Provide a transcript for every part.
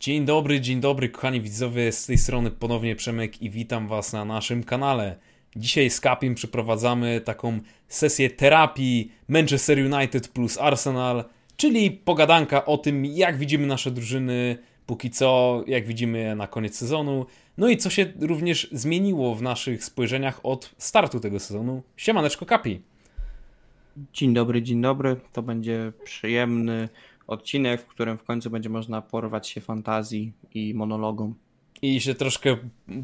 Dzień dobry, dzień dobry, kochani widzowie, z tej strony ponownie Przemek i witam Was na naszym kanale. Dzisiaj z Kapim przeprowadzamy taką sesję terapii Manchester United plus Arsenal, czyli pogadanka o tym, jak widzimy nasze drużyny póki co, jak widzimy na koniec sezonu, no i co się również zmieniło w naszych spojrzeniach od startu tego sezonu. Siemaneczko Kapi. Dzień dobry, dzień dobry. To będzie przyjemny odcinek, w którym w końcu będzie można porwać się fantazji i monologom. I się troszkę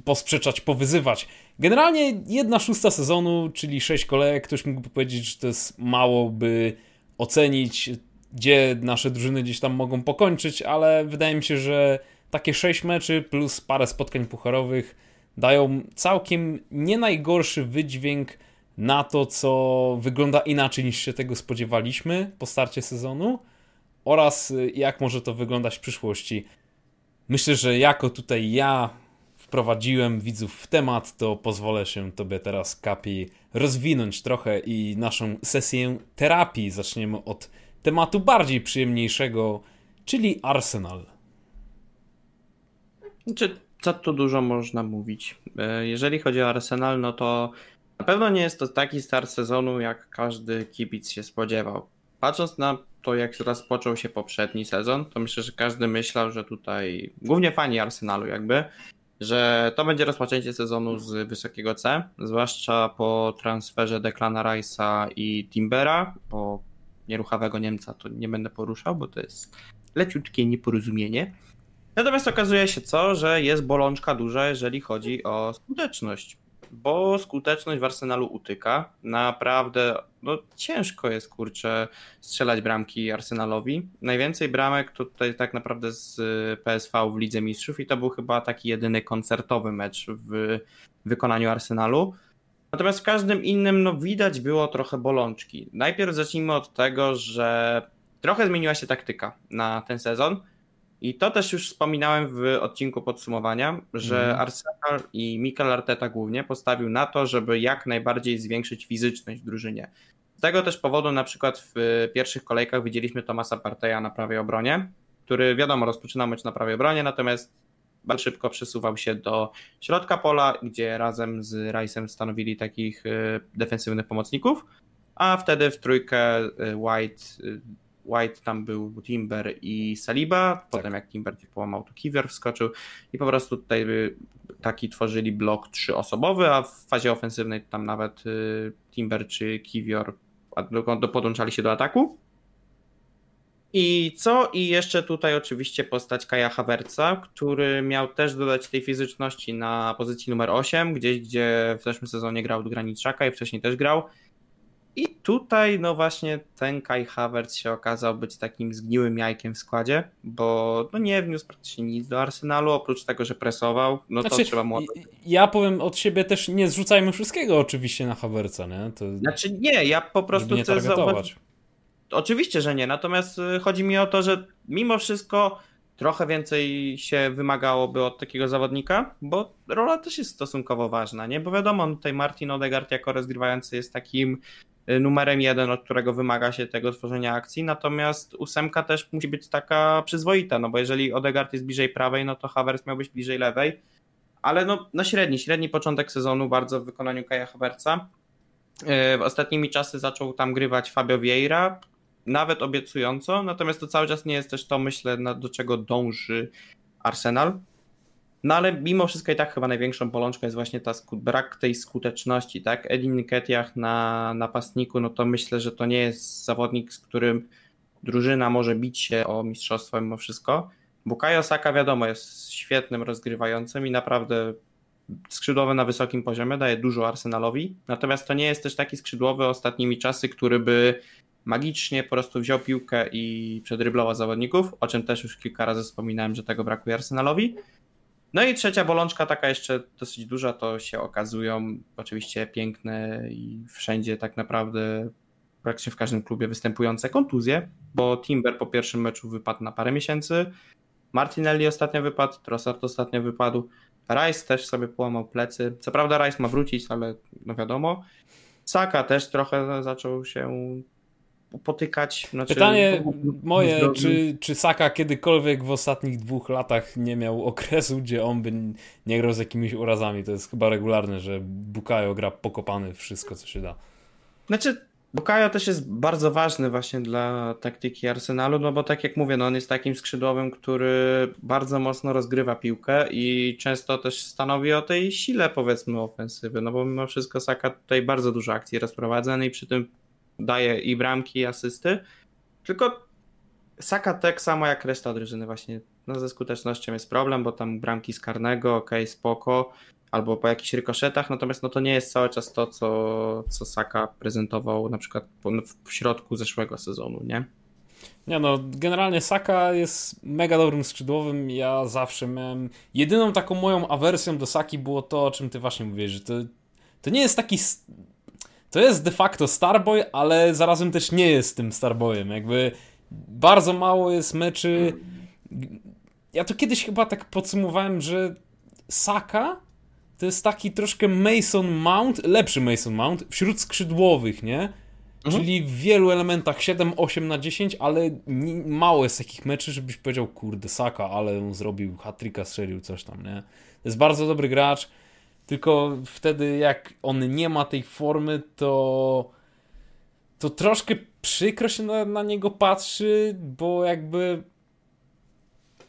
posprzeczać, powyzywać. Generalnie jedna szósta sezonu, czyli sześć kolejek, ktoś mógłby powiedzieć, że to jest mało, by ocenić, gdzie nasze drużyny gdzieś tam mogą pokończyć, ale wydaje mi się, że takie sześć meczy plus parę spotkań pucharowych dają całkiem nie najgorszy wydźwięk na to, co wygląda inaczej niż się tego spodziewaliśmy po starcie sezonu oraz y, jak może to wyglądać w przyszłości. Myślę, że jako tutaj ja wprowadziłem widzów w temat, to pozwolę się Tobie teraz, Kapi, rozwinąć trochę i naszą sesję terapii zaczniemy od tematu bardziej przyjemniejszego, czyli Arsenal. Czy co tu dużo można mówić? E, jeżeli chodzi o Arsenal, no to na pewno nie jest to taki start sezonu, jak każdy kibic się spodziewał. Patrząc na to, jak rozpoczął się poprzedni sezon, to myślę, że każdy myślał, że tutaj, głównie fani Arsenalu jakby, że to będzie rozpoczęcie sezonu z wysokiego C, zwłaszcza po transferze Declana Rice'a i Timbera, po nieruchawego Niemca to nie będę poruszał, bo to jest leciutkie nieporozumienie. Natomiast okazuje się co, że jest bolączka duża, jeżeli chodzi o skuteczność bo skuteczność w Arsenalu utyka. Naprawdę no, ciężko jest, kurczę, strzelać bramki Arsenalowi. Najwięcej bramek tutaj tak naprawdę z PSV w Lidze Mistrzów i to był chyba taki jedyny koncertowy mecz w wykonaniu Arsenalu. Natomiast w każdym innym no, widać było trochę bolączki. Najpierw zacznijmy od tego, że trochę zmieniła się taktyka na ten sezon i to też już wspominałem w odcinku podsumowania, że mm. Arsenal i Mikel Arteta głównie postawił na to, żeby jak najbardziej zwiększyć fizyczność w drużynie. Z tego też powodu na przykład w pierwszych kolejkach widzieliśmy Tomasa Parteja na prawej obronie, który wiadomo rozpoczynał mecz na prawej obronie, natomiast bardzo szybko przesuwał się do środka pola, gdzie razem z Rice'em stanowili takich y, defensywnych pomocników, a wtedy w trójkę y, White y, White, tam był Timber i Saliba, tak. potem jak Timber się połamał, to Kiwior wskoczył i po prostu tutaj y, taki tworzyli blok trzyosobowy, a w fazie ofensywnej tam nawet y, Timber czy Kiwior podłączali się do ataku. I co? I jeszcze tutaj oczywiście postać Kaja Havertza, który miał też dodać tej fizyczności na pozycji numer 8, gdzieś gdzie w zeszłym sezonie grał do Graniczaka i wcześniej też grał. I tutaj, no właśnie, ten Kai Havertz się okazał być takim zgniłym jajkiem w składzie, bo no nie wniósł praktycznie nic do Arsenalu, oprócz tego, że presował, no znaczy, to trzeba mu... Ja powiem od siebie też, nie zrzucajmy wszystkiego oczywiście na Havertza, nie? To... Znaczy nie, ja po prostu chcę zauważyć... Oczywiście, że nie, natomiast y, chodzi mi o to, że mimo wszystko trochę więcej się wymagałoby od takiego zawodnika, bo rola też jest stosunkowo ważna, nie? Bo wiadomo, tutaj Martin Odegaard jako rozgrywający jest takim numerem jeden, od którego wymaga się tego tworzenia akcji, natomiast ósemka też musi być taka przyzwoita, no bo jeżeli Odegaard jest bliżej prawej, no to Havertz miał być bliżej lewej, ale no, no średni, średni początek sezonu bardzo w wykonaniu Kaja Havertza. Y, w ostatnimi czasy zaczął tam grywać Fabio Vieira, nawet obiecująco, natomiast to cały czas nie jest też to, myślę, do czego dąży Arsenal. No ale mimo wszystko i tak chyba największą bolączką jest właśnie ta brak tej skuteczności, tak? Edin Ketiach na napastniku, no to myślę, że to nie jest zawodnik, z którym drużyna może bić się o mistrzostwo mimo wszystko. Bukayo Saka wiadomo jest świetnym rozgrywającym i naprawdę skrzydłowy na wysokim poziomie, daje dużo Arsenalowi, natomiast to nie jest też taki skrzydłowy ostatnimi czasy, który by magicznie po prostu wziął piłkę i przedryblował zawodników, o czym też już kilka razy wspominałem, że tego brakuje Arsenalowi. No i trzecia bolączka, taka jeszcze dosyć duża, to się okazują oczywiście piękne i wszędzie tak naprawdę praktycznie w każdym klubie występujące kontuzje, bo Timber po pierwszym meczu wypadł na parę miesięcy, Martinelli ostatnio wypadł, Trossard ostatnio wypadł, Rice też sobie połamał plecy. Co prawda Rice ma wrócić, ale no wiadomo. Saka też trochę zaczął się potykać. Znaczy, Pytanie moje, czy, czy Saka kiedykolwiek w ostatnich dwóch latach nie miał okresu, gdzie on by nie grał z jakimiś urazami? To jest chyba regularne, że Bukayo gra pokopany wszystko, co się da. Znaczy, Bukayo też jest bardzo ważny właśnie dla taktyki Arsenalu, no bo tak jak mówię, no on jest takim skrzydłowym, który bardzo mocno rozgrywa piłkę i często też stanowi o tej sile powiedzmy ofensywy, no bo mimo wszystko Saka tutaj bardzo dużo akcji rozprowadza no i przy tym daje i bramki i asysty, tylko Saka tak samo jak reszta drużyny właśnie, no ze skutecznością jest problem, bo tam bramki z karnego, okej, okay, spoko, albo po jakichś rykoszetach, natomiast no to nie jest cały czas to, co, co Saka prezentował na przykład w środku zeszłego sezonu, nie? Nie no, generalnie Saka jest mega dobrym skrzydłowym. Ja zawsze miałem. Jedyną taką moją awersją do Saki było to, o czym ty właśnie mówisz, że to, to nie jest taki. To jest de facto Starboy, ale zarazem też nie jest tym Starboyem. Jakby bardzo mało jest meczy. Ja to kiedyś chyba tak podsumowałem, że Saka to jest taki troszkę Mason Mount, lepszy Mason Mount wśród skrzydłowych, nie? Mhm. Czyli w wielu elementach 7, 8 na 10, ale mało jest takich meczy, żebyś powiedział, kurde, Saka, ale on zrobił hat-tricka, strzelił coś tam, nie? To jest bardzo dobry gracz, tylko wtedy jak on nie ma tej formy, to to troszkę przykro się na, na niego patrzy, bo jakby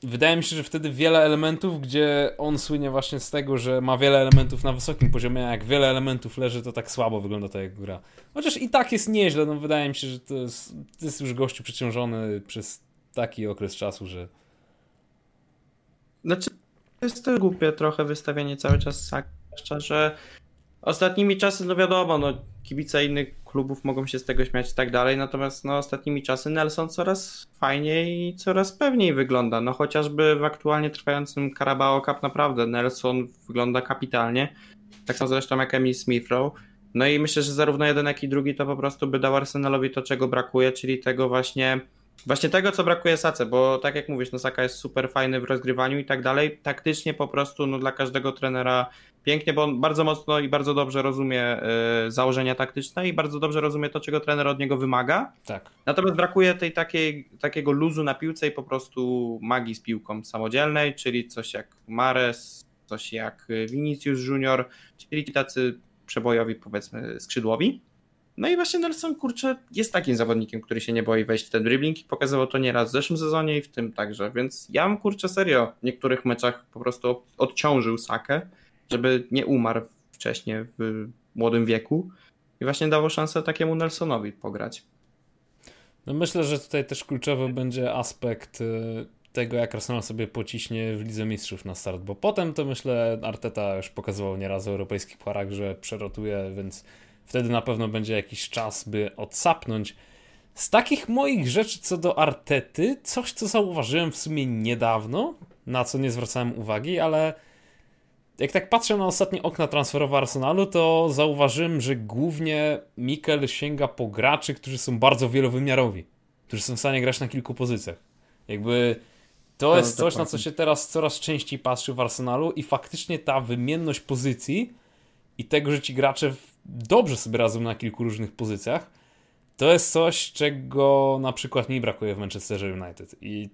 wydaje mi się, że wtedy wiele elementów, gdzie on słynie właśnie z tego, że ma wiele elementów na wysokim poziomie, a jak wiele elementów leży, to tak słabo wygląda ta jego gra. Chociaż i tak jest nieźle, no wydaje mi się, że to jest, to jest już gościu przeciążony przez taki okres czasu, że... Znaczy, jest to głupie trochę wystawianie cały czas Saka, że ostatnimi czasy, no wiadomo, no kibice innych klubów mogą się z tego śmiać i tak dalej, natomiast no ostatnimi czasy Nelson coraz fajniej i coraz pewniej wygląda, no chociażby w aktualnie trwającym Carabao Cup naprawdę Nelson wygląda kapitalnie, tak samo zresztą jak Emil Smithrow, no i myślę, że zarówno jeden jak i drugi to po prostu by dał Arsenalowi to czego brakuje, czyli tego właśnie Właśnie tego, co brakuje Sace, bo tak jak mówisz, no Saka jest super fajny w rozgrywaniu i tak dalej. Taktycznie po prostu no, dla każdego trenera pięknie, bo on bardzo mocno i bardzo dobrze rozumie y, założenia taktyczne i bardzo dobrze rozumie to, czego trener od niego wymaga. Tak. Natomiast brakuje tej takiej, takiego luzu na piłce i po prostu magii z piłką samodzielnej, czyli coś jak Mares, coś jak Vinicius Junior, czyli tacy przebojowi powiedzmy skrzydłowi. No i właśnie Nelson, kurczę, jest takim zawodnikiem, który się nie boi wejść w ten dribbling i pokazywał to nieraz w zeszłym sezonie i w tym także, więc ja bym, kurczę, serio w niektórych meczach po prostu odciążył Sakę, żeby nie umarł wcześniej w młodym wieku i właśnie dało szansę takiemu Nelsonowi pograć. No myślę, że tutaj też kluczowy będzie aspekt y, tego, jak Arsenal sobie pociśnie w Lidze Mistrzów na start, bo potem to myślę Arteta już pokazywał nieraz w europejskich parach, że przerotuje, więc Wtedy na pewno będzie jakiś czas, by odsapnąć. Z takich moich rzeczy co do Artety, coś co zauważyłem w sumie niedawno, na co nie zwracałem uwagi, ale jak tak patrzę na ostatnie okna transferowe Arsenalu, to zauważyłem, że głównie Mikel sięga po graczy, którzy są bardzo wielowymiarowi, którzy są w stanie grać na kilku pozycjach. Jakby to, to jest coś, na co się teraz coraz częściej patrzy w Arsenalu i faktycznie ta wymienność pozycji i tego, że ci gracze dobrze sobie radzą na kilku różnych pozycjach, to jest coś, czego na przykład mi brakuje w Manchesterze United. I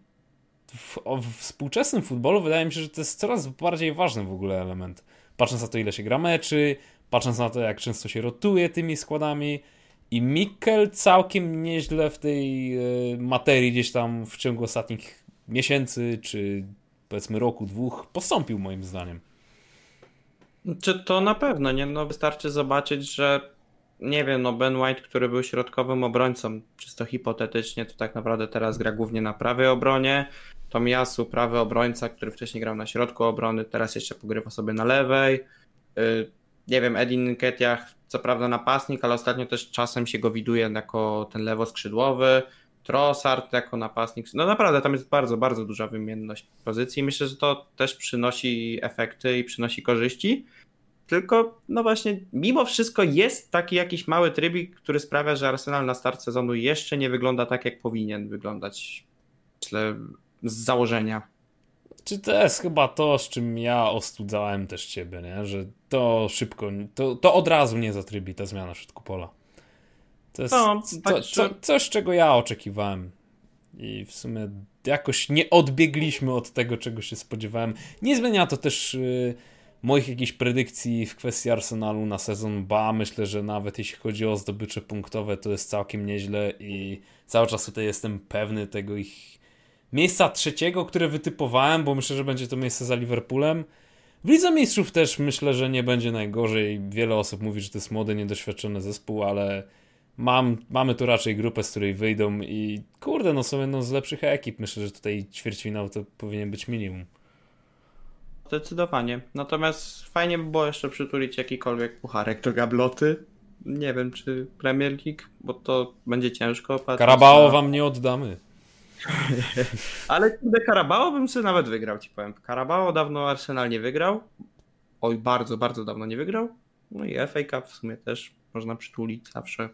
w, w współczesnym futbolu wydaje mi się, że to jest coraz bardziej ważny w ogóle element. Patrząc na to, ile się gra meczy, patrząc na to, jak często się rotuje tymi składami. I Mikkel całkiem nieźle w tej y, materii gdzieś tam w ciągu ostatnich miesięcy, czy powiedzmy roku, dwóch postąpił moim zdaniem. Czy to na pewno, nie? No wystarczy zobaczyć, że nie wiem, no Ben White, który był środkowym obrońcą, czysto hipotetycznie, to tak naprawdę teraz gra głównie na prawej obronie. Tomiasu, prawy obrońca, który wcześniej grał na środku obrony, teraz jeszcze pogrywa sobie na lewej. Y, nie wiem, Edin Nketiah, co prawda napastnik, ale ostatnio też czasem się go widuje jako ten lewo skrzydłowy. Trossard jako napastnik. No naprawdę tam jest bardzo, bardzo duża wymienność pozycji. Myślę, że to też przynosi efekty i przynosi korzyści. Tylko, no właśnie, mimo wszystko jest taki jakiś mały trybik, który sprawia, że Arsenal na start sezonu jeszcze nie wygląda tak, jak powinien wyglądać. Myślę, z założenia. Czy to jest chyba to, z czym ja ostudzałem też ciebie, nie? że to szybko, to, to od razu nie zatrybi ta zmiana w środku pola. To jest no, tak, co, co, coś, czego ja oczekiwałem. I w sumie jakoś nie odbiegliśmy od tego, czego się spodziewałem. Nie zmienia to też y, moich jakichś predykcji w kwestii Arsenalu na sezon, ba myślę, że nawet jeśli chodzi o zdobycze punktowe, to jest całkiem nieźle i cały czas tutaj jestem pewny tego ich miejsca trzeciego, które wytypowałem, bo myślę, że będzie to miejsce za Liverpoolem. W Lidze Mistrzów też myślę, że nie będzie najgorzej. Wiele osób mówi, że to jest młody, niedoświadczony zespół, ale mam, mamy tu raczej grupę, z której wyjdą i kurde, no są jedną z lepszych ekip. Myślę, że tutaj ćwierćfinał to powinien być minimum. Zdecydowanie. Natomiast fajnie by było jeszcze przytulić jakikolwiek pucharek do gabloty. Nie wiem, czy Premier League, bo to będzie ciężko. Karabao na... wam nie oddamy. Ale Karabao bym sobie nawet wygrał, ci powiem. Karabao dawno Arsenal nie wygrał. Oj, bardzo, bardzo dawno nie wygrał. No i FA Cup w sumie też można przytulić zawsze.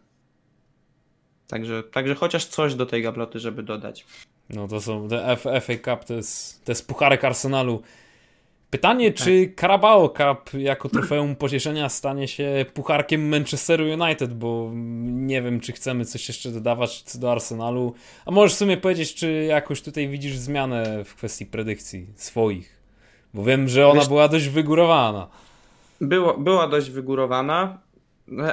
Także, także chociaż coś do tej gabloty, żeby dodać. No to są, te FA Cup to jest, to jest pucharek Arsenalu. Pytanie, tak. czy Carabao Cup jako trofeum pocieszenia stanie się pucharkiem Manchesteru United, bo nie wiem, czy chcemy coś jeszcze dodawać do Arsenalu. A możesz w sumie powiedzieć, czy jakoś tutaj widzisz zmianę w kwestii predykcji swoich? Bo wiem, że ona Wiesz, była dość wygórowana. Było, była dość wygórowana,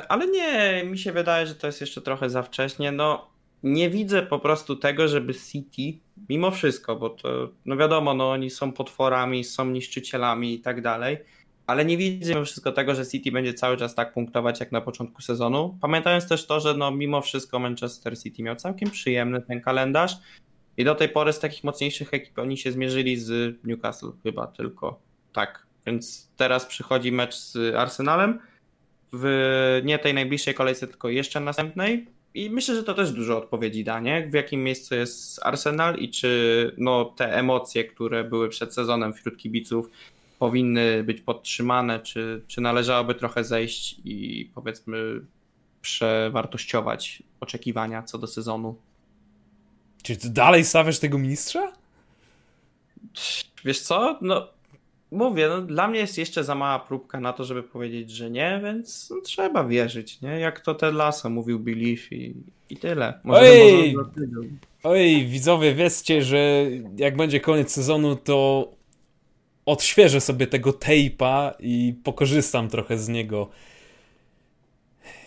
ale nie, mi się wydaje, że to jest jeszcze trochę za wcześnie. No, nie widzę po prostu tego, żeby City, mimo wszystko, bo to, no wiadomo, no oni są potworami, są niszczycielami i tak dalej, ale nie widzę mimo wszystko tego, że City będzie cały czas tak punktować jak na początku sezonu. Pamiętając też to, że no mimo wszystko Manchester City miał całkiem przyjemny ten kalendarz i do tej pory z takich mocniejszych ekip oni się zmierzyli z Newcastle chyba tylko. Tak, więc teraz przychodzi mecz z Arsenalem w nie tej najbliższej kolejce, tylko jeszcze następnej i myślę, że to też dużo odpowiedzi da, nie? W jakim miejscu jest Arsenal i czy no, te emocje, które były przed sezonem wśród kibiców, powinny być podtrzymane, czy, czy należałoby trochę zejść i powiedzmy przewartościować oczekiwania co do sezonu. Czy ty dalej stawiasz tego mistrza? Wiesz co? No, mówię, no, dla mnie jest jeszcze za mała próbka na to, żeby powiedzieć, że nie, więc no, trzeba wierzyć, nie? Jak to Ted Lasso mówił Belief i, i tyle. Może, oj, oj, widzowie, wiedzcie, że jak będzie koniec sezonu, to odświeżę sobie tego tape'a i pokorzystam trochę z niego.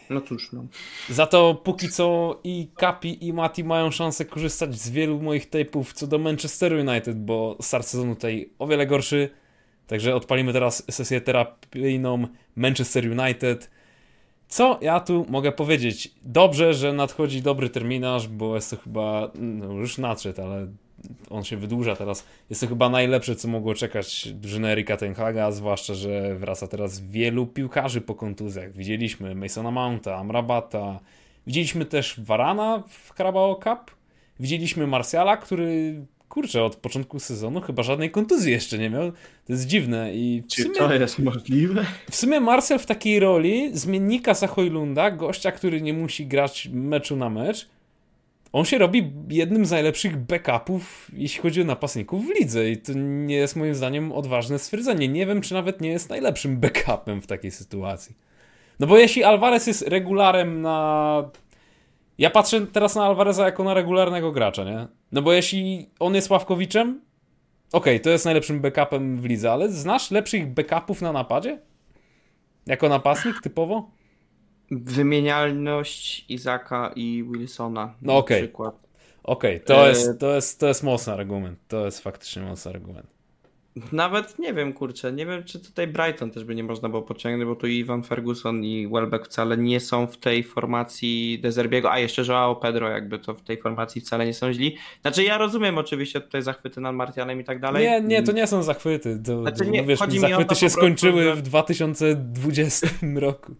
No cóż, no. Za to póki co i Kapi i Mati mają szansę korzystać z wielu moich tape'ów co do Manchester United, bo start sezonu tutaj o wiele gorszy. Także odpalimy teraz sesję terapijną Manchester United. Co ja tu mogę powiedzieć? Dobrze, że nadchodzi dobry terminarz, bo jest to chyba, no już nadszedł, ale on się wydłuża teraz. Jest to chyba najlepsze, co mogło czekać drużyny Erika Tenhaga, zwłaszcza, że wraca teraz wielu piłkarzy po kontuzjach. Widzieliśmy Masona Mounta, Amrabata, widzieliśmy też Varana w Carabao Cup, widzieliśmy Marciala, który kurczę, od początku sezonu chyba żadnej kontuzji jeszcze nie miał. To jest dziwne. I Czy sumie, to jest możliwe? W sumie Marcel w takiej roli zmiennika Sahojlunda, gościa, który nie musi grać meczu na mecz, on się robi jednym z najlepszych backupów, jeśli chodzi o napastników w lidze. I to nie jest moim zdaniem odważne stwierdzenie. Nie wiem, czy nawet nie jest najlepszym backupem w takiej sytuacji. No bo jeśli Alvarez jest regularem na ja patrzę teraz na Alvareza jako na regularnego gracza, nie? No bo jeśli on jest ławkowiczem, okej, okay, to jest najlepszym backupem w lidze, ale znasz lepszych backupów na napadzie? Jako napastnik typowo? Wymienialność Izaka i Wilsona. No okej. Okay. Okej, okay, to, e... jest, to, jest, to jest mocny argument. To jest faktycznie mocny argument. Nawet nie wiem, kurczę, nie wiem, czy tutaj Brighton też by nie można było pociągnąć, bo tu Ivan Ferguson i Welbeck wcale nie są w tej formacji Dezerbiego, a jeszcze Joao Pedro jakby to w tej formacji wcale nie są źli. Znaczy ja rozumiem oczywiście tutaj zachwyty nad Martianem i tak dalej. Nie, nie, to nie są zachwyty. To, znaczy, nie, wiesz, zachwyty się skończyły że... w 2020 roku.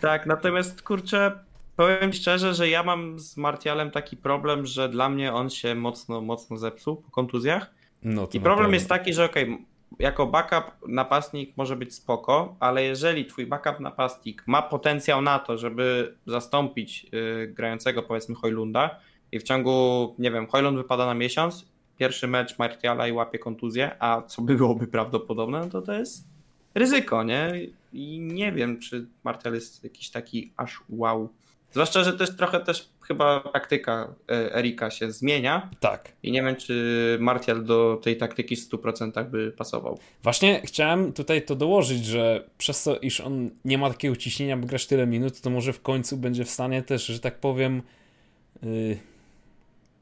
Tak, natomiast kurczę, powiem szczerze, że ja mam z Martialem taki problem, że dla mnie on się mocno, mocno zepsuł po kontuzjach no, I problem jest taki, że okej, okay, jako backup napastnik może być spoko, ale jeżeli twój backup napastnik ma potencjał na to, żeby zastąpić yy, grającego powiedzmy Hojlunda i w ciągu, nie wiem, Hojlund wypada na miesiąc, pierwszy mecz Martiala i łapie kontuzję, a co byłoby prawdopodobne, no to to jest ryzyko, nie? I nie wiem, czy Martial jest jakiś taki aż wow. Zwłaszcza, że też trochę też chyba taktyka e, Erika się zmienia. Tak. I nie wiem, czy Martial do tej taktyki w 100% by pasował. Właśnie chciałem tutaj to dołożyć, że przez to, iż on nie ma takiego ciśnienia, by grać tyle minut, to może w końcu będzie w stanie też, że tak powiem, yy,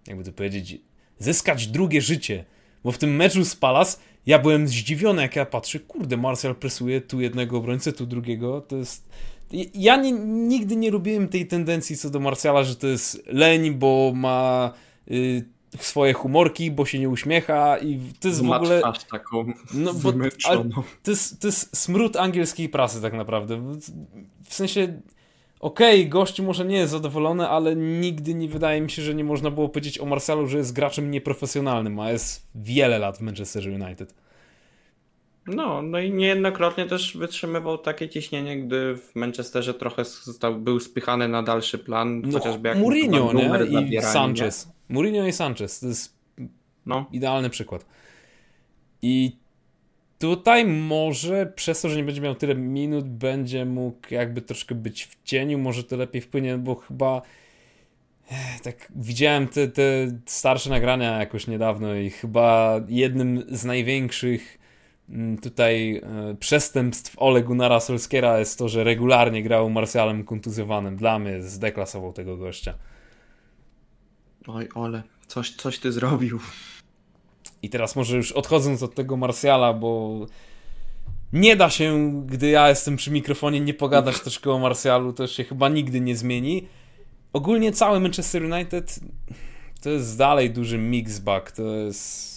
jakby to powiedzieć, zyskać drugie życie. Bo w tym meczu z Palace ja byłem zdziwiony, jak ja patrzę, kurde, Martial presuje tu jednego obrońcę, tu drugiego, to jest ja nie, nigdy nie lubiłem tej tendencji co do Marsjala, że to jest leń, bo ma y, swoje humorki, bo się nie uśmiecha i to jest ma w ogóle... twarz taką no, bo, to, jest, to jest smród angielskiej prasy tak naprawdę. W sensie okej, okay, gościu może nie jest zadowolony, ale nigdy nie wydaje mi się, że nie można było powiedzieć o Marsalu, że jest graczem nieprofesjonalnym, a jest wiele lat w Manchester United. No, no i niejednokrotnie też wytrzymywał takie ciśnienie, gdy w Manchesterze trochę został, był spychany na dalszy plan, no, chociażby jak Mourinho nie? i Sanchez. Nie? Mourinho i Sanchez, to jest no. idealny przykład. I tutaj może przez to, że nie będzie miał tyle minut, będzie mógł jakby troszkę być w cieniu, może to lepiej wpłynie, bo chyba tak widziałem te, te starsze nagrania jakoś niedawno i chyba jednym z największych tutaj e, przestępstw Ole Gunnara Solskiera jest to, że regularnie grał Marsjalem kontuzjowanym. Dla mnie zdeklasował tego gościa. Oj, Ole, coś, coś ty zrobił. I teraz może już odchodząc od tego Marsjala, bo nie da się, gdy ja jestem przy mikrofonie, nie pogadać troszkę o Marsjalu, to się chyba nigdy nie zmieni. Ogólnie cały Manchester United to jest dalej duży mixback, to jest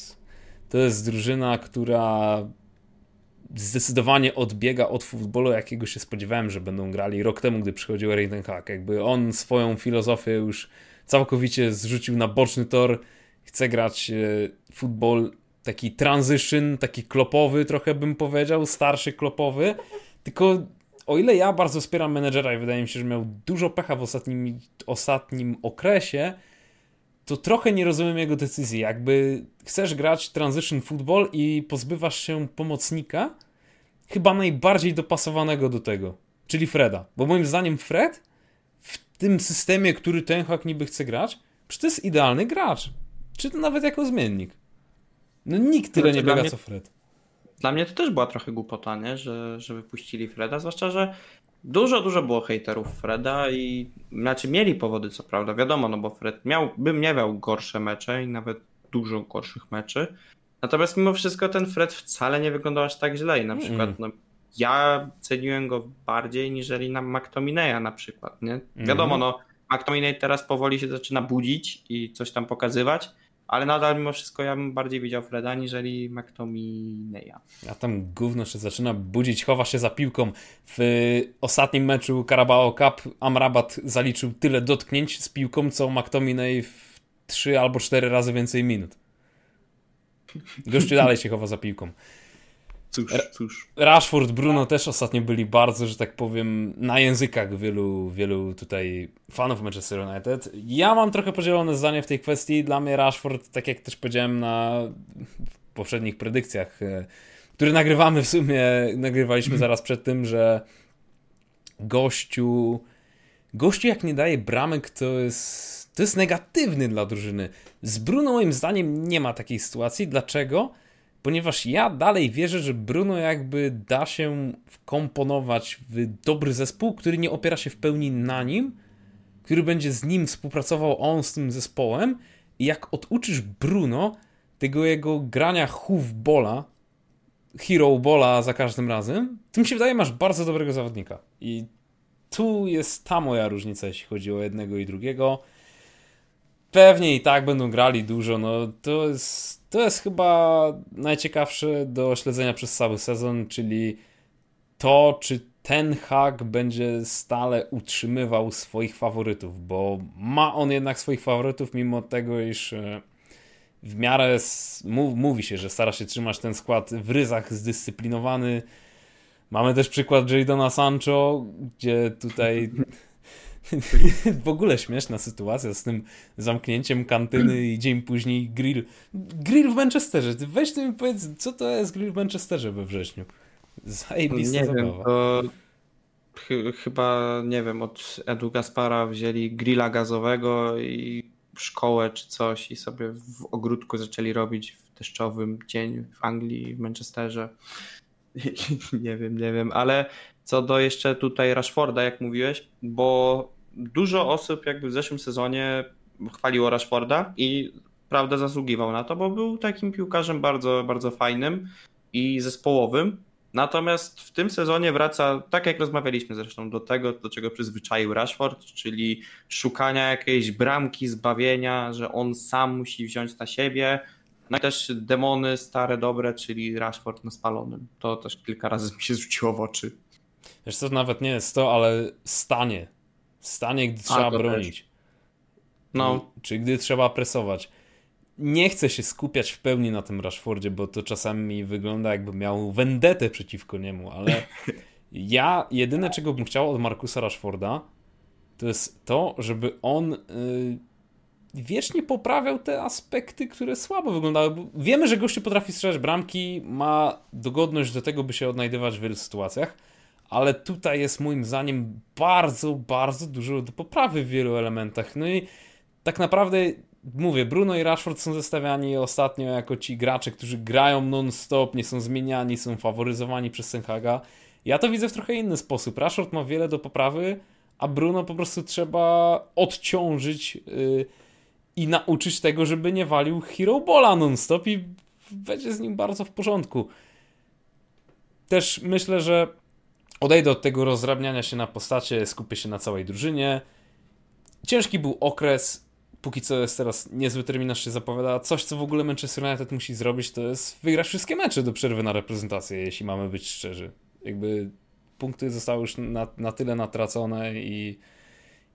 to jest drużyna, która zdecydowanie odbiega od futbolu, jakiego się spodziewałem, że będą grali rok temu, gdy przychodził ten Hag. Jakby on swoją filozofię już całkowicie zrzucił na boczny tor. Chce grać e, futbol taki transition, taki klopowy trochę bym powiedział, starszy klopowy. Tylko o ile ja bardzo wspieram menedżera i wydaje mi się, że miał dużo pecha w ostatnim, ostatnim okresie, to trochę nie rozumiem jego decyzji. Jakby chcesz grać transition football i pozbywasz się pomocnika, chyba najbardziej dopasowanego do tego, czyli Freda. Bo moim zdaniem Fred w tym systemie, który ten hak niby chce grać, przecież to jest idealny gracz. Czy to nawet jako zmiennik. No nikt tyle znaczy, nie biega mnie, co Fred. Dla mnie to też była trochę głupota, nie? Że, że wypuścili Freda, zwłaszcza, że Dużo, dużo było hejterów Freda i znaczy mieli powody, co prawda, wiadomo, no bo Fred miał, bym nie miał gorsze mecze i nawet dużo gorszych meczy. Natomiast mimo wszystko ten Fred wcale nie wyglądał aż tak źle i na przykład no, ja ceniłem go bardziej niżeli na McTominaya na przykład, nie? Wiadomo, mm. no McTominay teraz powoli się zaczyna budzić i coś tam pokazywać, ale nadal mimo wszystko ja bym bardziej widział Freda niżeli McTominaya. A tam gówno się zaczyna budzić, chowa się za piłką. W ostatnim meczu Carabao Cup Amrabat zaliczył tyle dotknięć z piłką, co McTominay w 3 albo 4 razy więcej minut. Gościu dalej się chowa za piłką. Cóż, cóż. Rashford, Bruno też ostatnio byli bardzo, że tak powiem, na językach wielu, wielu tutaj fanów Manchester United. Ja mam trochę podzielone zdanie w tej kwestii. Dla mnie Rashford, tak jak też powiedziałem na poprzednich predykcjach, e, które nagrywamy w sumie, nagrywaliśmy zaraz przed tym, że gościu, gościu jak nie daje bramek, to jest, to jest negatywny dla drużyny. Z Bruno moim zdaniem nie ma takiej sytuacji. Dlaczego? Ponieważ ja dalej wierzę, że Bruno jakby da się wkomponować w dobry zespół, który nie opiera się w pełni na nim, który będzie z nim współpracował on z tym zespołem i jak oduczysz Bruno tego jego grania bola, hero bola za każdym razem, to mi się wydaje, masz bardzo dobrego zawodnika. I tu jest ta moja różnica, jeśli chodzi o jednego i drugiego. Pewnie i tak będą grali dużo, no to jest to jest chyba najciekawsze do śledzenia przez cały sezon, czyli to, czy ten hak będzie stale utrzymywał swoich faworytów, bo ma on jednak swoich faworytów, mimo tego, iż e, w miarę mówi się, że stara się trzymać ten skład w ryzach zdyscyplinowany. Mamy też przykład Jadona Sancho, gdzie tutaj w ogóle śmieszna sytuacja z tym zamknięciem kantyny i dzień później grill. Grill w Manchesterze. Ty weź ty mi powiedz, co to jest grill w Manchesterze we wrześniu. Zajebista Nie zabawa. Wiem, to, ch chyba, nie wiem, od Edu Gaspara wzięli grilla gazowego i szkołę czy coś i sobie w ogródku zaczęli robić w deszczowym dzień w Anglii, w Manchesterze. nie wiem, nie wiem, ale co do jeszcze tutaj Rashforda, jak mówiłeś, bo dużo osób jakby w zeszłym sezonie chwaliło Rashforda i prawda zasługiwał na to, bo był takim piłkarzem bardzo, bardzo fajnym i zespołowym. Natomiast w tym sezonie wraca, tak jak rozmawialiśmy zresztą, do tego, do czego przyzwyczaił Rashford, czyli szukania jakiejś bramki, zbawienia, że on sam musi wziąć na siebie. No i też demony stare, dobre, czyli Rashford na spalonym. To też kilka razy mi się rzuciło w oczy. Wiesz co, nawet nie jest to, ale stanie. Stanie, gdy trzeba bronić. Też. No. Czy gdy trzeba presować nie chcę się skupiać w pełni na tym Rashfordzie, bo to czasami wygląda jakby miał vendetę przeciwko niemu, ale ja jedyne czego bym chciał od Markusa Rashforda to jest to, żeby on yy, wiecznie poprawiał te aspekty, które słabo wyglądały. Wiemy, że gościu potrafi strzelać bramki, ma dogodność do tego, by się odnajdywać w wielu sytuacjach, ale tutaj jest moim zdaniem bardzo, bardzo dużo do poprawy w wielu elementach. No i tak naprawdę mówię, Bruno i Rashford są zestawiani ostatnio jako ci gracze, którzy grają non-stop, nie są zmieniani, są faworyzowani przez Senhaga. Ja to widzę w trochę inny sposób. Rashford ma wiele do poprawy, a Bruno po prostu trzeba odciążyć yy, i nauczyć tego, żeby nie walił hero bola non-stop i będzie z nim bardzo w porządku. Też myślę, że odejdę od tego rozrabniania się na postacie, skupię się na całej drużynie. Ciężki był okres, póki co jest teraz niezły terminarz się zapowiada. Coś, co w ogóle Manchester United musi zrobić, to jest wygrać wszystkie mecze do przerwy na reprezentację, jeśli mamy być szczerzy. Jakby punkty zostały już na, na tyle natracone i,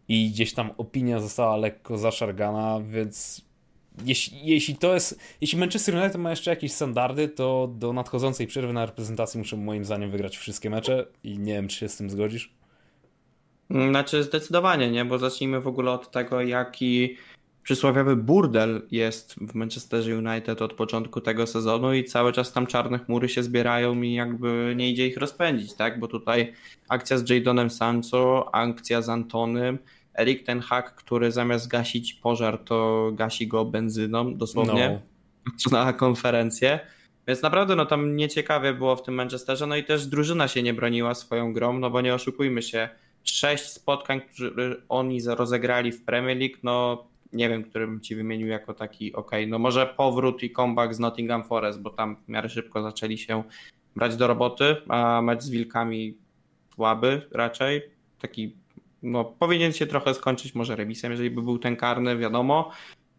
i gdzieś tam opinia została lekko zaszargana, więc jeśli, jeśli to jest, jeśli Manchester United ma jeszcze jakieś standardy, to do nadchodzącej przerwy na reprezentacji muszą moim zdaniem wygrać wszystkie mecze i nie wiem, czy się z tym zgodzisz. Znaczy zdecydowanie nie, bo zacznijmy w ogóle od tego, jaki przysłowiowy burdel jest w Manchesterze United od początku tego sezonu i cały czas tam czarne chmury się zbierają i jakby nie idzie ich rozpędzić, tak? Bo tutaj akcja z Jadonem Sancho, akcja z Antonym, Erik ten Hag, który zamiast gasić pożar, to gasi go benzyną, dosłownie, no. na konferencję. Więc naprawdę no tam nieciekawie było w tym Manchesterze, no i też drużyna się nie broniła swoją grą, no bo nie oszukujmy się, sześć spotkań, które oni rozegrali w Premier League, no nie wiem, którym ci wymienił jako taki ok, no może powrót i comeback z Nottingham Forest, bo tam w miarę szybko zaczęli się brać do roboty, a mecz z Wilkami słaby raczej, taki no powinien się trochę skończyć może remisem, jeżeli by był ten karny, wiadomo.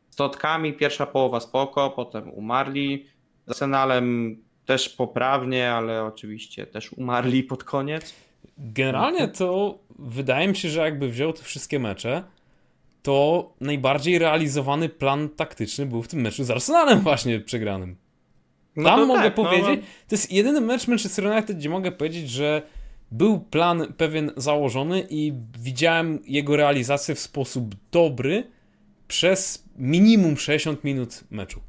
Z Totkami pierwsza połowa spoko, potem umarli, z Arsenalem też poprawnie, ale oczywiście też umarli pod koniec. Generalnie to wydaje mi się, że jakby wziął te wszystkie mecze, to najbardziej realizowany plan taktyczny był w tym meczu z Arsenalem właśnie przegranym. No Tam mogę tak, no, powiedzieć, no. to jest jedyny mecz Manchester United, gdzie mogę powiedzieć, że był plan pewien założony i widziałem jego realizację w sposób dobry przez minimum 60 minut meczu.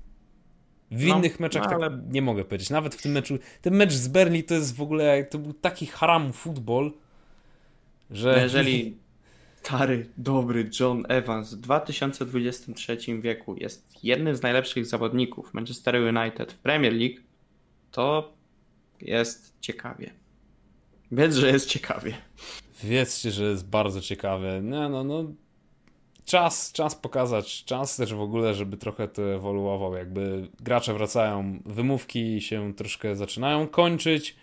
W no, innych meczach no, ale... tak nie mogę powiedzieć. Nawet w tym meczu, ten mecz z Berli to jest w ogóle, to był taki haram futbol, że... No jeżeli stary, dobry John Evans w 2023 wieku jest jednym z najlepszych zawodników Manchester United w Premier League, to jest ciekawie. Wiedz, że jest ciekawie. Wiedzcie, że jest bardzo ciekawe. Nie, no, no. Czas, czas pokazać, czas też w ogóle, żeby trochę to ewoluował. Jakby gracze wracają, wymówki się troszkę zaczynają kończyć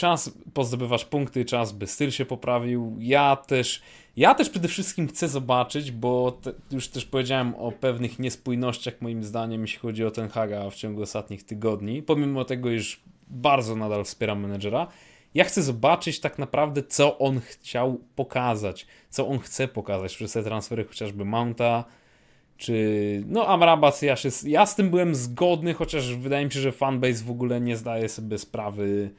czas pozdobywasz punkty, czas by styl się poprawił. Ja też, ja też przede wszystkim chcę zobaczyć, bo te, już też powiedziałem o pewnych niespójnościach moim zdaniem, jeśli chodzi o ten Haga w ciągu ostatnich tygodni. Pomimo tego, iż bardzo nadal wspieram menedżera, ja chcę zobaczyć tak naprawdę, co on chciał pokazać, co on chce pokazać przez te transfery chociażby Mounta, czy no Amrabat, ja, się, ja z tym byłem zgodny, chociaż wydaje mi się, że fanbase w ogóle nie zdaje sobie sprawy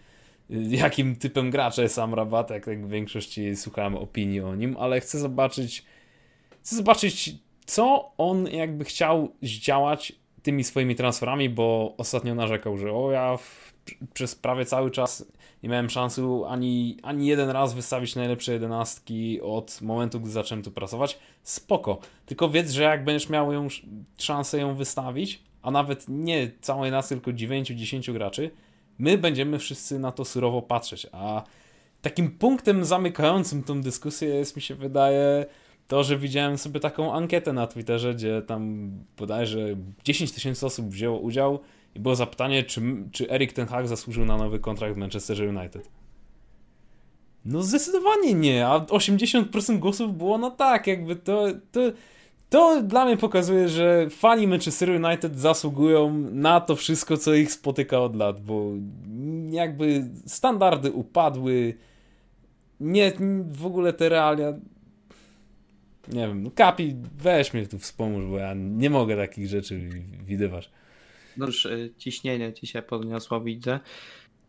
jakim typem gracza jest sam Rabat, jak, jak w większości słuchałem opinii o nim, ale chcę zobaczyć chcę zobaczyć, co on jakby chciał zdziałać tymi swoimi transferami, bo ostatnio narzekał, że o ja w, przez prawie cały czas nie miałem szansy ani, ani jeden raz wystawić najlepsze jedenastki od momentu, gdy zacząłem tu pracować. Spoko. Tylko wiedz, że jak będziesz miał ją, szansę ją wystawić, a nawet nie całej nas, tylko 9-10 graczy, my będziemy wszyscy na to surowo patrzeć. A takim punktem zamykającym tą dyskusję jest, mi się wydaje, to, że widziałem sobie taką ankietę na Twitterze, gdzie tam bodajże 10 tysięcy osób wzięło udział i było zapytanie, czy, czy Erik Ten Hag zasłużył na nowy kontrakt w United. No zdecydowanie nie, a 80% głosów było na tak, jakby to, to, to dla mnie pokazuje, że fani Manchester United zasługują na to wszystko, co ich spotyka od lat, bo jakby standardy upadły, nie, w ogóle te realia nie wiem, no Kapi, weź mnie tu wspomóż, bo ja nie mogę takich rzeczy widywać. No już y, ciśnienie ci się podniosło, widzę.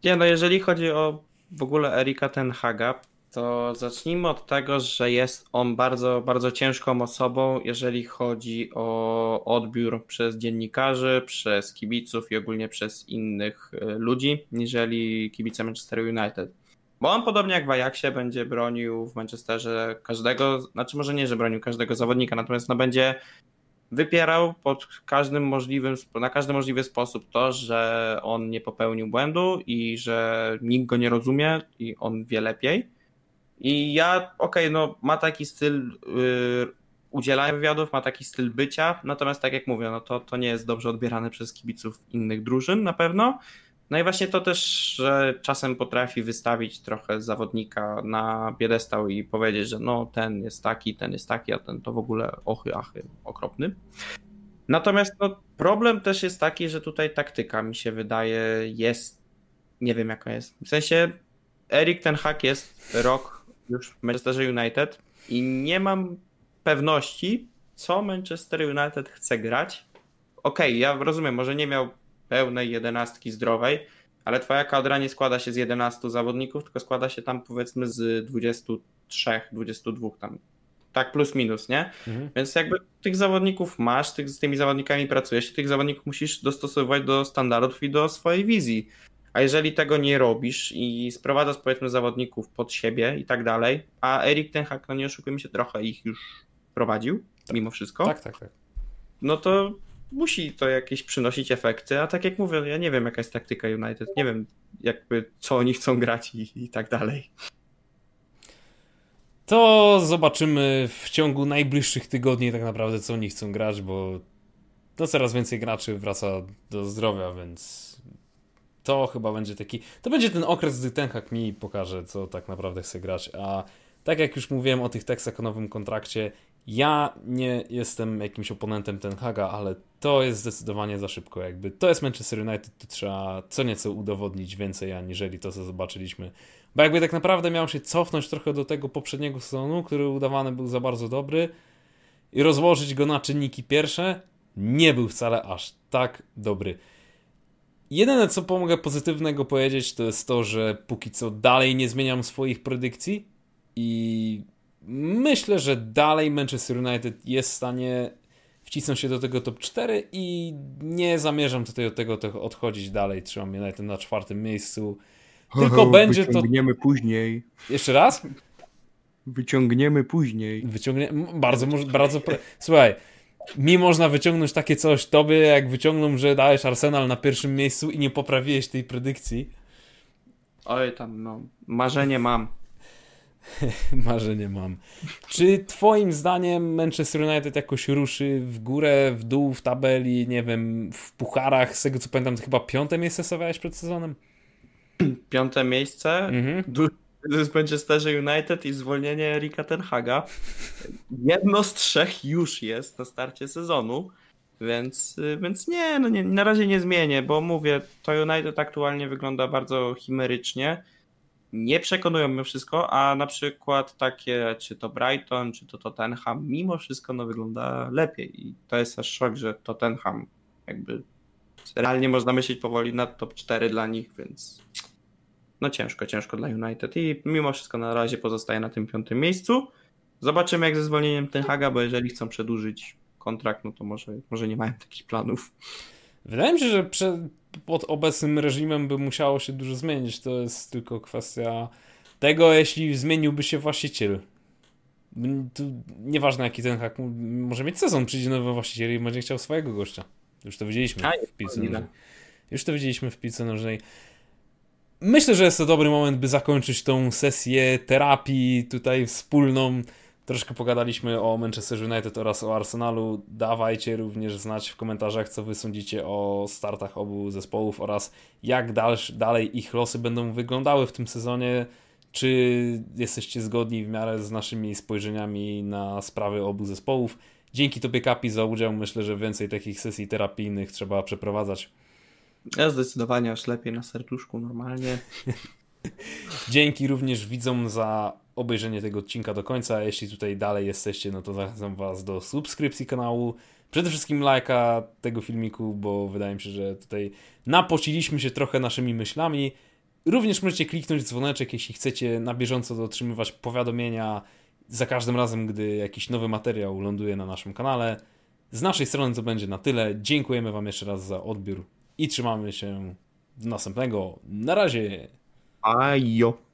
Nie, no jeżeli chodzi o w ogóle Erika Tenhaga, to zacznijmy od tego, że jest on bardzo, bardzo ciężką osobą, jeżeli chodzi o odbiór przez dziennikarzy, przez kibiców i ogólnie przez innych y, ludzi, niżeli kibice Manchester United. Bo on podobnie jak w Ajaxie będzie bronił w Manchesterze każdego, znaczy może nie, że bronił każdego zawodnika, natomiast no będzie wypierał pod każdym możliwym, na każdy możliwy sposób to, że on nie popełnił błędu i że nikt go nie rozumie i on wie lepiej. I ja, okej, okay, no ma taki styl yy, udzielania wywiadów, ma taki styl bycia, natomiast tak jak mówię, no to, to nie jest dobrze odbierane przez kibiców innych drużyn na pewno. No i właśnie to też, że czasem potrafi wystawić trochę zawodnika na piedestał i powiedzieć, że no ten jest taki, ten jest taki, a ten to w ogóle ochy, achy, okropny. Natomiast no, problem też jest taki, że tutaj taktyka mi się wydaje jest, nie wiem jaka jest. W sensie Erik ten hak jest rok już w Manchesterze United i nie mam pewności, co Manchester United chce grać. Okej, okay, ja rozumiem, może nie miał pełnej jedenastki zdrowej, ale twoja kadra nie składa się z 11 zawodników, tylko składa się tam powiedzmy z 23, 22 tam. Tak plus minus, nie? Mhm. Więc jakby tych zawodników masz, tych, z tymi zawodnikami pracujesz, tych zawodników musisz dostosowywać do standardów i do swojej wizji. A jeżeli tego nie robisz i sprowadzasz powiedzmy zawodników pod siebie i tak dalej, a Erik Ten Hag, no nie oszukujmy się, trochę ich już prowadził, tak. mimo wszystko. Tak, tak, tak. No to musi to jakieś przynosić efekty, a tak jak mówię, ja nie wiem jaka jest taktyka United, nie wiem jakby co oni chcą grać i, i tak dalej. To zobaczymy w ciągu najbliższych tygodni tak naprawdę co oni chcą grać, bo to coraz więcej graczy wraca do zdrowia, więc to chyba będzie taki, to będzie ten okres, gdy ten hak mi pokaże co tak naprawdę chce grać, a tak jak już mówiłem o tych tekstach o nowym kontrakcie, ja nie jestem jakimś oponentem Ten Haga, ale to jest zdecydowanie za szybko. Jakby to jest Manchester United, to trzeba co nieco udowodnić więcej, aniżeli to, co zobaczyliśmy. Bo jakby tak naprawdę miał się cofnąć trochę do tego poprzedniego sezonu, który udawany był za bardzo dobry i rozłożyć go na czynniki pierwsze, nie był wcale aż tak dobry. Jedyne, co pomogę pozytywnego powiedzieć, to jest to, że póki co dalej nie zmieniam swoich predykcji i myślę, że dalej Manchester United jest w stanie wcisnąć się do tego top 4 i nie zamierzam tutaj od tego, tego odchodzić dalej. Trzymam United na czwartym miejscu. Tylko będzie to. Wyciągniemy później. Jeszcze raz? Wyciągniemy później. Wyciągnie... Bardzo, bardzo. Słuchaj, mi można wyciągnąć takie coś tobie, jak wyciągną, że dałeś Arsenal na pierwszym miejscu i nie poprawiłeś tej predykcji. Oj, tam, no. Marzenie mam. Marzenie mam. Czy twoim zdaniem Manchester United jakoś ruszy w górę, w dół, w tabeli, nie wiem, w pucharach? Z tego co pamiętam, to chyba piąte miejsce stawiałeś przed sezonem? Piąte miejsce? Mhm. Jest Manchester United i zwolnienie Erika Tenhaga. Jedno z trzech już jest na starcie sezonu. Więc, więc nie, no nie, na razie nie zmienię, bo mówię, to United aktualnie wygląda bardzo chimerycznie nie przekonują mnie wszystko, a na przykład takie, czy to Brighton, czy to Tottenham, mimo wszystko no, wygląda lepiej. I to jest aż szok, że Tottenham jakby realnie można myśleć powoli na top 4 dla nich, więc no ciężko, ciężko dla United. I mimo wszystko na razie pozostaje na tym piątym miejscu. Zobaczymy jak ze zwolnieniem Ten Haga, bo jeżeli chcą przedłużyć kontrakt, no to może, może nie mają takich planów. Wydaje mi się, że pod obecnym reżimem by musiało się dużo zmienić. To jest tylko kwestia tego, jeśli zmieniłby się właściciel. Tu nieważne jaki ten hak może mieć sezon, przyjdzie nowy właściciel i będzie chciał swojego gościa. Już to widzieliśmy A, w piłce nożnej. Już to widzieliśmy w piłce nożnej. Myślę, że jest to dobry moment, by zakończyć tą sesję terapii tutaj wspólną. Troszkę pogadaliśmy o Manchester United oraz o Arsenalu. Dawajcie również znać w komentarzach, co wy sądzicie o startach obu zespołów oraz jak dalsz, dalej ich losy będą wyglądały w tym sezonie. Czy jesteście zgodni w miarę z naszymi spojrzeniami na sprawy obu zespołów? Dzięki Tobie, Kapi, za udział. Myślę, że więcej takich sesji terapijnych trzeba przeprowadzać. Ja zdecydowanie aż lepiej na serduszku normalnie. Dzięki również widzom za obejrzenie tego odcinka do końca. Jeśli tutaj dalej jesteście, no to zachęcam Was do subskrypcji kanału. Przede wszystkim lajka tego filmiku, bo wydaje mi się, że tutaj napociliśmy się trochę naszymi myślami. Również możecie kliknąć dzwoneczek, jeśli chcecie na bieżąco otrzymywać powiadomienia za każdym razem, gdy jakiś nowy materiał ląduje na naszym kanale. Z naszej strony to będzie na tyle. Dziękujemy Wam jeszcze raz za odbiór i trzymamy się do następnego. Na razie. Ajo.